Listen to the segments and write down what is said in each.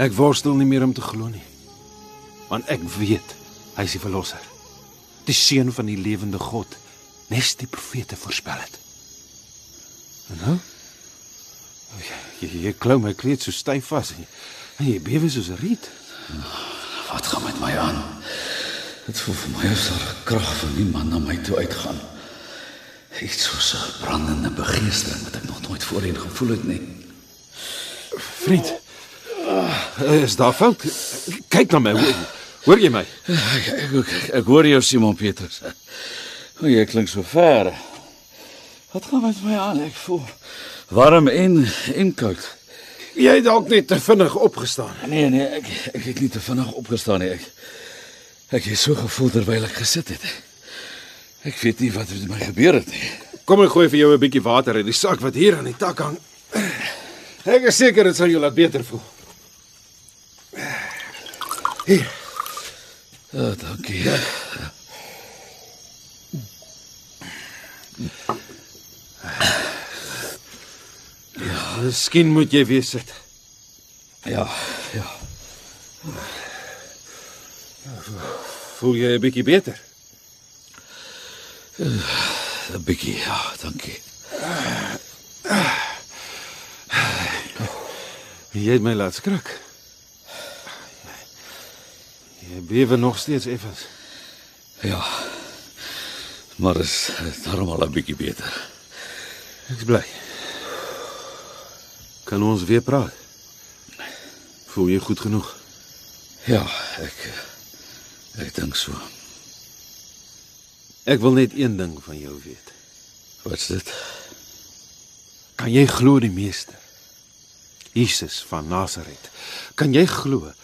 Ek worstel nie meer om te glo nie. Want ek weet hy is die verlosser. Die seun van die lewende God, nes die profete voorspel het. En nou? Jy, jy, jy klou my kleed so styf vas en jy, bewe soos 'n riet. Wat gaan met my aan? Dit voel vir my asof daar 'n krag van iemand na my toe uitgaan. Iets soos 'n brandende begeestering wat ek nog nooit voorheen gevoel het nie. Vriend. Is daar fout? Kyk na my. Hoor, hoor jy my? Ek ek, ek, ek hoor jou Simon Petrus. O, jy klink so ver. Wat gaan met my aan? Ek voel warm en en koud. Jy het dalk net te vinnig opgestaan. Nee nee, ek ek het nie te vinnig opgestaan nie. Ek ek het so gevoel terwyl ek gesit het. Ek weet nie wat met my gebeur het nie. Kom ek gooi vir jou 'n bietjie water in die sak wat hier aan die tak hang. Ek is seker dit sal jou laat beter voel. Hier. Oh, dankie. Miskien moet jy weer sit. Ja, ja. Voel jy 'n bietjie beter? 'n Bietjie, ja, dankie. Jy het my laat skrik. Jy bewe nog steeds effens. Ja. Maar is is daarom al 'n bietjie beter. Ek's bly. Kan ons weer praat? Voel jy goed genoeg? Ja, ek ek dink so. Ek wil net een ding van jou weet. Wat's dit? Kan jy glo die meester? Jesus van Nasaret. Kan jy glo hy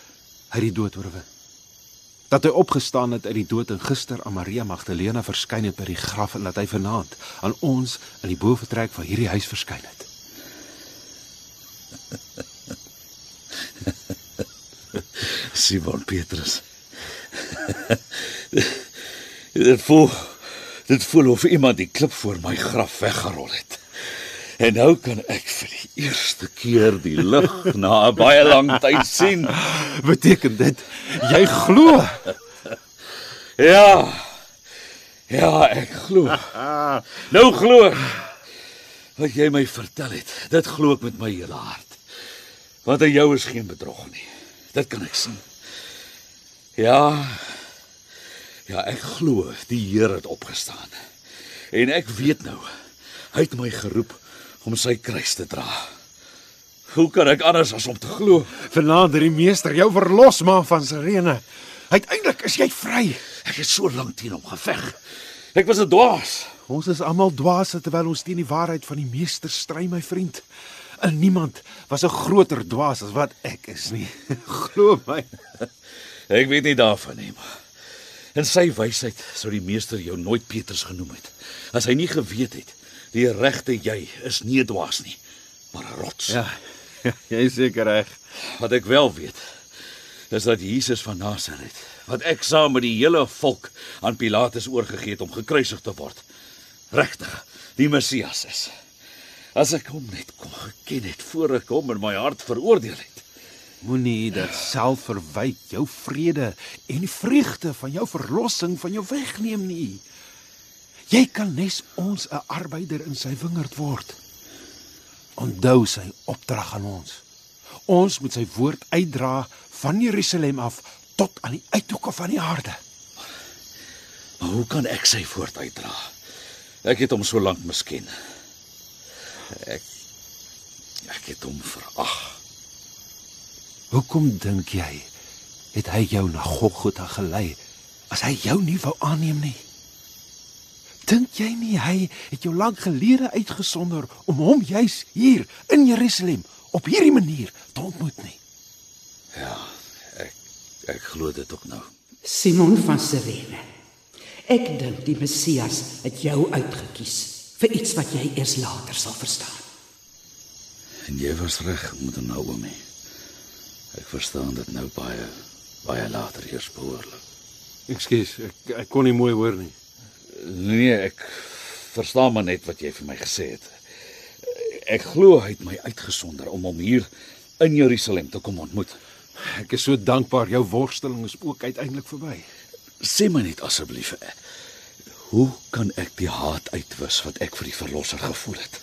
het die dood oorwin? Dat hy opgestaan het uit die dood en gister aan Maria Magdalena verskyn het by die graf en dat hy vanaand aan ons in die boefretrek van hierdie huis verskyn het. Simon Petrus. dit voel dit voel of iemand die klip voor my graf weggerol het. En nou kan ek vir die eerste keer die lig na 'n baie lang tyd sien. Beteken dit jy glo? Ja. Ja, ek glo. Nou glo ek. Wat jy my vertel het, dit glo ek met my hele hart. Want aan jou is geen bedrog nie. Dit kan ek sien. Ja. Ja, ek glo die Here het opgestaan. En ek weet nou, hy het my geroep om sy kruis te dra. Hoe kan ek anders as om te glo? Vanaand het die meester jou verlos man van Sirene. Uiteindelik is jy vry. Ek het so lank teen hom geveg. Ek was 'n dwaas. Ons is almal dwaase terwyl ons teen die waarheid van die meester stry, my vriend. En niemand was 'n groter dwaas as wat ek is nie. Glo my. Ek weet nie daarvan nie, maar in sy wysheid sou die meester jou nooit Petrus genoem het. As hy nie geweet het die regte jy is nie 'n dwaas nie, maar 'n rots. Ja, jy is seker reg. Wat ek wel weet is dat Jesus van Nasaret, wat ek saam met die hele volk aan Pilatus oorgegee het om gekruisig te word, regtig die Messias is. As ek hom net kon geken het voor ek hom in my hart veroordeel het. Moenie dat selfverwyt jou vrede en die vreugde van jou verlossing van jou wegneem nie. Jy kan nes ons 'n arbeider in sy wingerd word. Onthou sy opdrag aan ons. Ons moet sy woord uitdra van Jerusalem af tot aan die uithoeke van die aarde. Maar hoe kan ek sy voort uitdra? Ek het hom so lank misken. Ek ek het hom verag. Hoekom dink jy het hy jou na Golgotha gelei as hy jou nie wou aanneem nie? Dink jy nie hy het jou lank gelede uitgesonder om hom juis hier in Jerusalem op hierdie manier te ontmoet nie? Ja, ek glo dit ook nou. Simon van Sirene. Ek dink die Messias het jou uitgekies vir iets wat jy eers later sal verstaan. En jy was reg met Naomi. Ek verstaan dit nou baie baie later eers behoorlik. Ekskuus, ek ek kon nie mooi hoor nie. Nee, ek verstaan maar net wat jy vir my gesê het. Ek glo hy het my uitgesonder om hom hier in Jerusalem te kom ontmoet. Ek is so dankbaar jou worsteling is ook uiteindelik verby. Sê my net asseblief, eh, hoe kan ek die haat uitwis wat ek vir die verlosser gevoel het?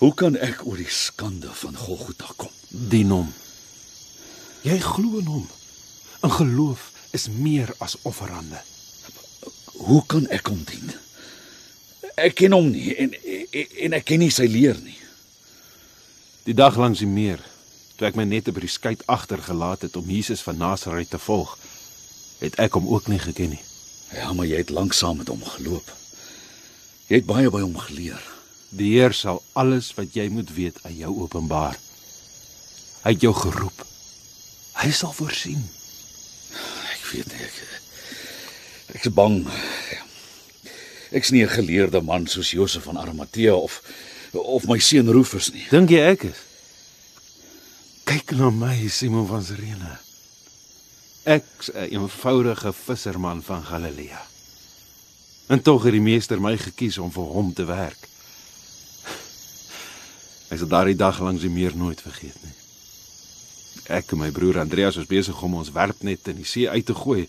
Hoe kan ek oor die skande van Golgotha kom? Dien hom. Jy glo in hom. 'n Geloof is meer as offerande. Hoe kan ek hom dien? Ek ken hom nie en en, en ek ken nie sy leer nie. Die dag langs die meer, toe ek my net by die skei agtergelaat het om Jesus van Nasaret te volg, het ek hom ook nie geken nie. Ja, maar jy het lank saam met hom geloop. Jy het baie by hom geleer. Die Heer sal alles wat jy moet weet aan jou openbaar. Hy het jou geroep. Hy sal voorsien. Ek weet nie ek ek is bang. Ek's nie 'n geleerde man soos Josef van Arimatea of of my seun Rufus nie. Dink jy ek is? Kyk na my, Simon van Sirene. Ek's 'n eenvoudige visserman van Galilea. En tog het die meester my gekies om vir hom te werk. Ek sal daardie dag langs die meer nooit vergeet nie. Ek en my broer Andreas was besig om ons werpnet in die see uit te gooi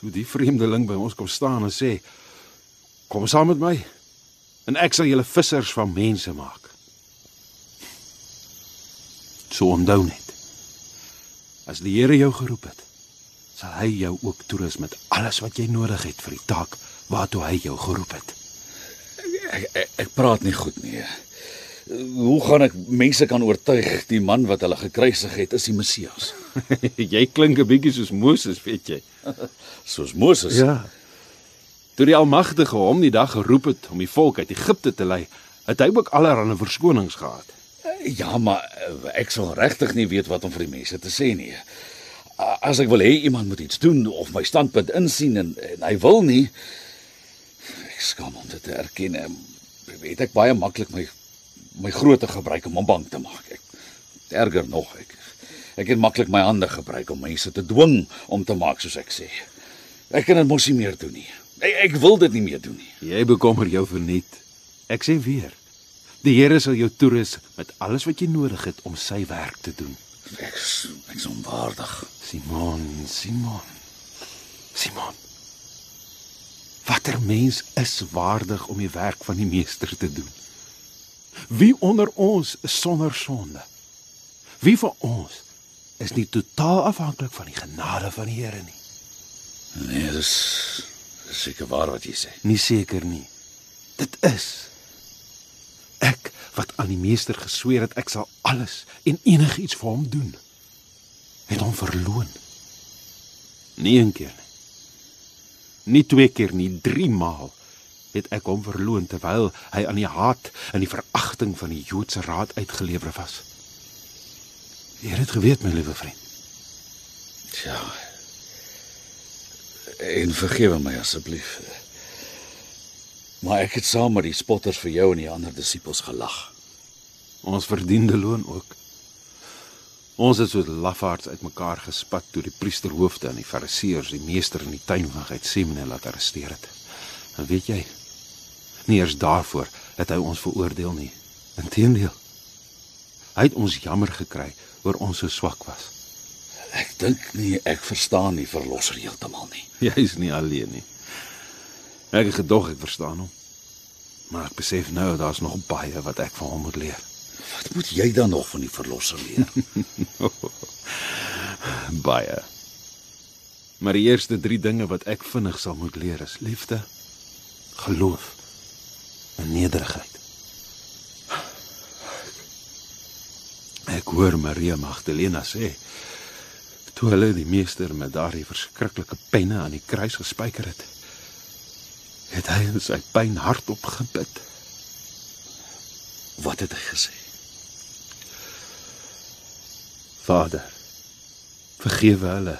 toe die vreemdeling by ons kom staan en sê: "Kom saam met my en ek sal julle vissers van mense maak." So onthou net. As die Here jou geroep het, sal hy jou ook toerus met alles wat jy nodig het vir die taak waartoe hy jou geroep het. Ek, ek ek praat nie goed nie. Hoe gaan ek mense kan oortuig die man wat hulle gekruisig het is die Messias? jy klink 'n bietjie soos Moses, weet jy. Soos Moses. Ja. Toe die Almagtige hom die dag geroep het om die volk uit Egipte te lei, het hy ook allerlei verskonings gehad. Ja, maar eh, ek sal regtig nie weet wat om vir die mense te sê nie. As ek wil hê iemand moet iets doen of my standpunt insien en, en hy wil nie, ek skaam om dit te erken. em, Weet ek baie maklik my my grootte gebruik om hom bang te maak. Ek erger nog ek ek het maklik my hande gebruik om mense te dwing om te maak soos ek sê. Ek kan dit mos nie meer doen nie. Ek, ek wil dit nie meer doen nie. Jy bekommer jou verniet. Ek sê weer. Die Here sal jou toerus met alles wat jy nodig het om sy werk te doen. Ek is- ek is onwaardig. Simon, Simon. Simon. Watter mens is waardig om die werk van die meester te doen? Wie onder ons is sonder sonde? Wie van ons is nie totaal afhanklik van die genade van die Here nie? Nee, dis dis seker waar wat jy sê. Nie seker nie. Dit is ek wat aan die meester gesweer het ek sal alles en enigiets vir hom doen. Het hom verloon. Nie een keer nie. Nie twee keer nie, drie maal het ek hom verloon terwyl hy aan die haat en die veragting van die Joodse raad uitgelewer was. Jy het dit geweet, my liewe vriend. Ja. En vergewe my asseblief. Maar ek het saam met die spotters vir jou en die ander disippels gelag. Ons verdiende loon ook. Ons het soos lafaards uitmekaar gespat toe die priesterhoofde en die fariseërs die meester in die tuin van Getsemane laat arresteer het. En weet jy, nie eers daarvoor het hy ons veroordeel nie. Inteendeel. Hy het ons jammer gekry oor ons so swak was. Ek dink nie ek verstaan die verlosser heeltemal nie. Jy is nie alleen nie. Ek het gedog ek verstaan hom. Maar ek besef nou daar's nog baie wat ek van hom moet leer. Wat moet jy dan nog van die verlosser leer? Baie. Maar die eerste 3 dinge wat ek vinnig sal moet leer is liefde, geloof en nederigheid. Ek hoor Maria Magdalena sê toe hulle die meester met daardie verskriklike penne aan die kruis gespyker het, het hy in sy pyn hardop gebid. Wat het hy gesê? Vader, vergewe hulle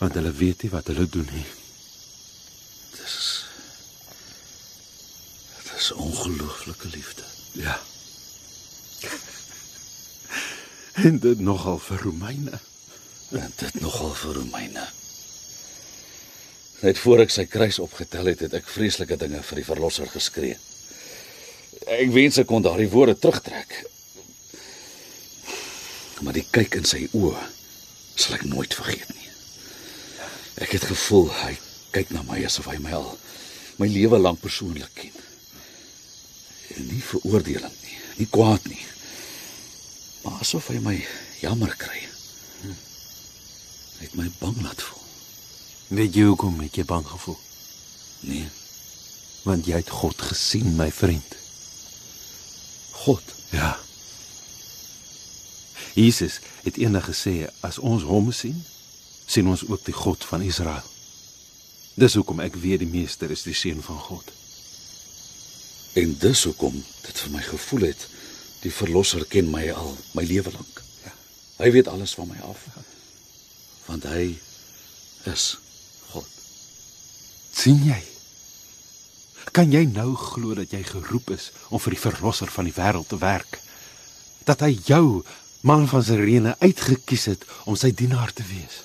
Want hulle weet nie wat hulle doen nie. Dis Dis ongelooflike liefde. Ja. En dit nogal vir Romeine. En dit nogal vir Romeine. Net voor ek sy kruis opgetel het, het ek vreeslike dinge vir die verlosser geskree. Ek wens ek kon daardie woorde terugtrek. Maar die kyk in sy oë sal ek nooit vergeet nie. Ek het gevoel hy kyk na my asof hy my al my lewe lank persoonlik ken. En nie veroordeling nie, nie kwaad nie. Asof hy my jammer kry. Hy het my bang laat voel. Weet jy hoekom het jy bang gevoel? Nee, Want jy het God gesien, my vriend. God. Ja. Jesus het eendag gesê as ons hom sien, sien ons ook die God van Israel. Dis hoekom ek weet die meester is die seun van God. En dis hoekom dit vir my gevoel het die verlosser ken my al my lewe lank. Ja. Hy weet alles van my af. Want hy is God. sien jy? Kan jy nou glo dat jy geroep is om vir die verlosser van die wêreld te werk? Dat hy jou, man van Sirene, uitgekies het om sy dienaar te wees?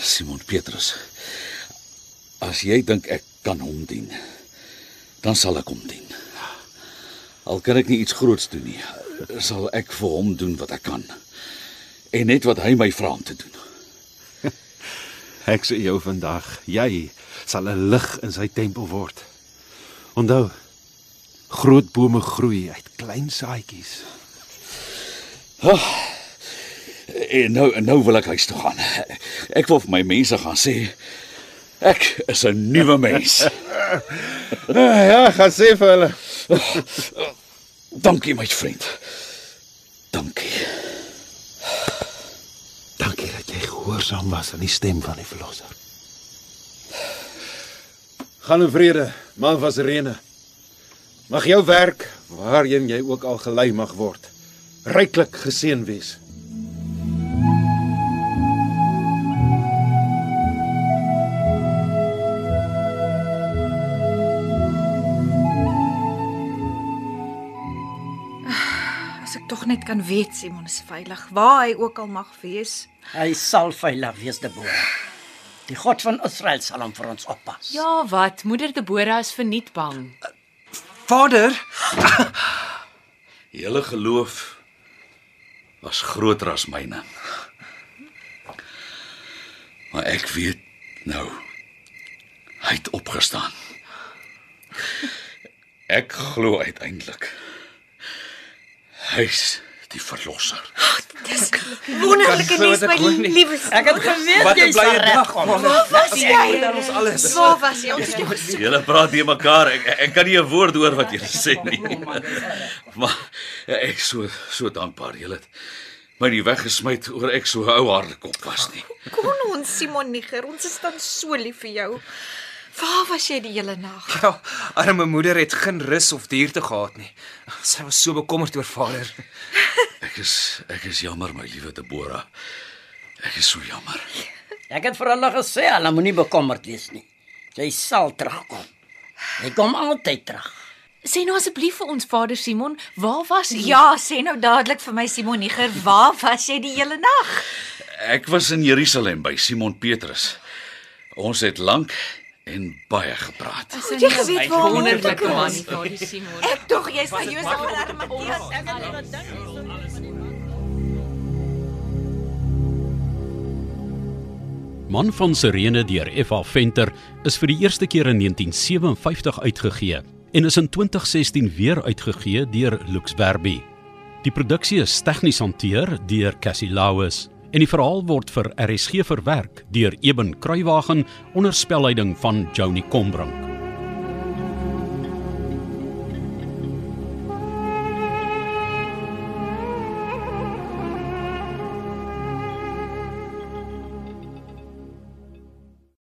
Simon Petrus. As jy dink ek kan hom dien, dan sal ek hom dien. Al kan ek nie iets groots doen nie, sal ek vir hom doen wat ek kan. En net wat hy my vra om te doen. Ek sê jou vandag, jy sal 'n lig in sy tempel word. Onthou, groot bome groei uit klein saadjies. En nou en nou wil ek huis toe gaan. Ek wil vir my mense gaan sê ek is 'n nuwe mens. Ja, gaan sê vir hulle. Dankie my vriend. Dankie. Dankie dat jy gehoorsaam was aan die stem van die verlosser. Gaan in vrede, man van Sirene. Mag jou werk, waarheen jy ook al gelei mag word, ryklik geseën wees. Kan weet Simon is veilig, waar hy ook al mag wees. Hy sal veilig wees, Deborah. Die God van Israel sal hom vir ons oppas. Ja, wat? Moeder Deborah is verniet bang. Vader, Julle geloof was groter as myne. Maar ek weet nou hy het opgestaan. Ek glo uiteindelik hy's die verlosser. Wonderlike Kan nuus my gewoon nie. liewe. Ek het geweet wat jy 'n sal blye dag man. Waar was jy? Dan ons alles. Waar was jy? Ons het jou Julle praat hier mekaar. Ek, ek kan nie 'n woord hoor wat julle sê nie. Maar ek so so dankbaar julle het my nie weggesmy oor ek so 'n ou harde kop was nie. kon ons Simon Niger. Ons is dan so lief vir jou. Waar was jy die hele nag? Ja, arme moeder het geen rus of duurte gehad nie. Sy was so bekommerd oor vader. Ek is ek is jammer my liewe Deborah. Ek is so jammer. Ek het vir hulle gesê hulle moenie bekommerd wees nie. Jy sal terugkom. Hy kom altyd terug. Sê nou asseblief vir ons Vader Simon, waar was u? Ja, sê nou dadelik vir my Simon Niger, waar was jy die hele nag? Ek was in Jerusalem by Simon Petrus. Ons het lank en baie gepraat. Is jy geweet waar wonderlike ons man, is? Vader Simon. Ek tog jy's van Josef van Arimatea. Man van Sirene deur F.A. Venter is vir die eerste keer in 1957 uitgegee en is in 2016 weer uitgegee deur Lux Verbi. Die produksie is tegnies hanteer deur Cassie Lauis en die verhaal word vir RSG verwerk deur Eben Kruiwagen onder spelleiding van Joni Combrink.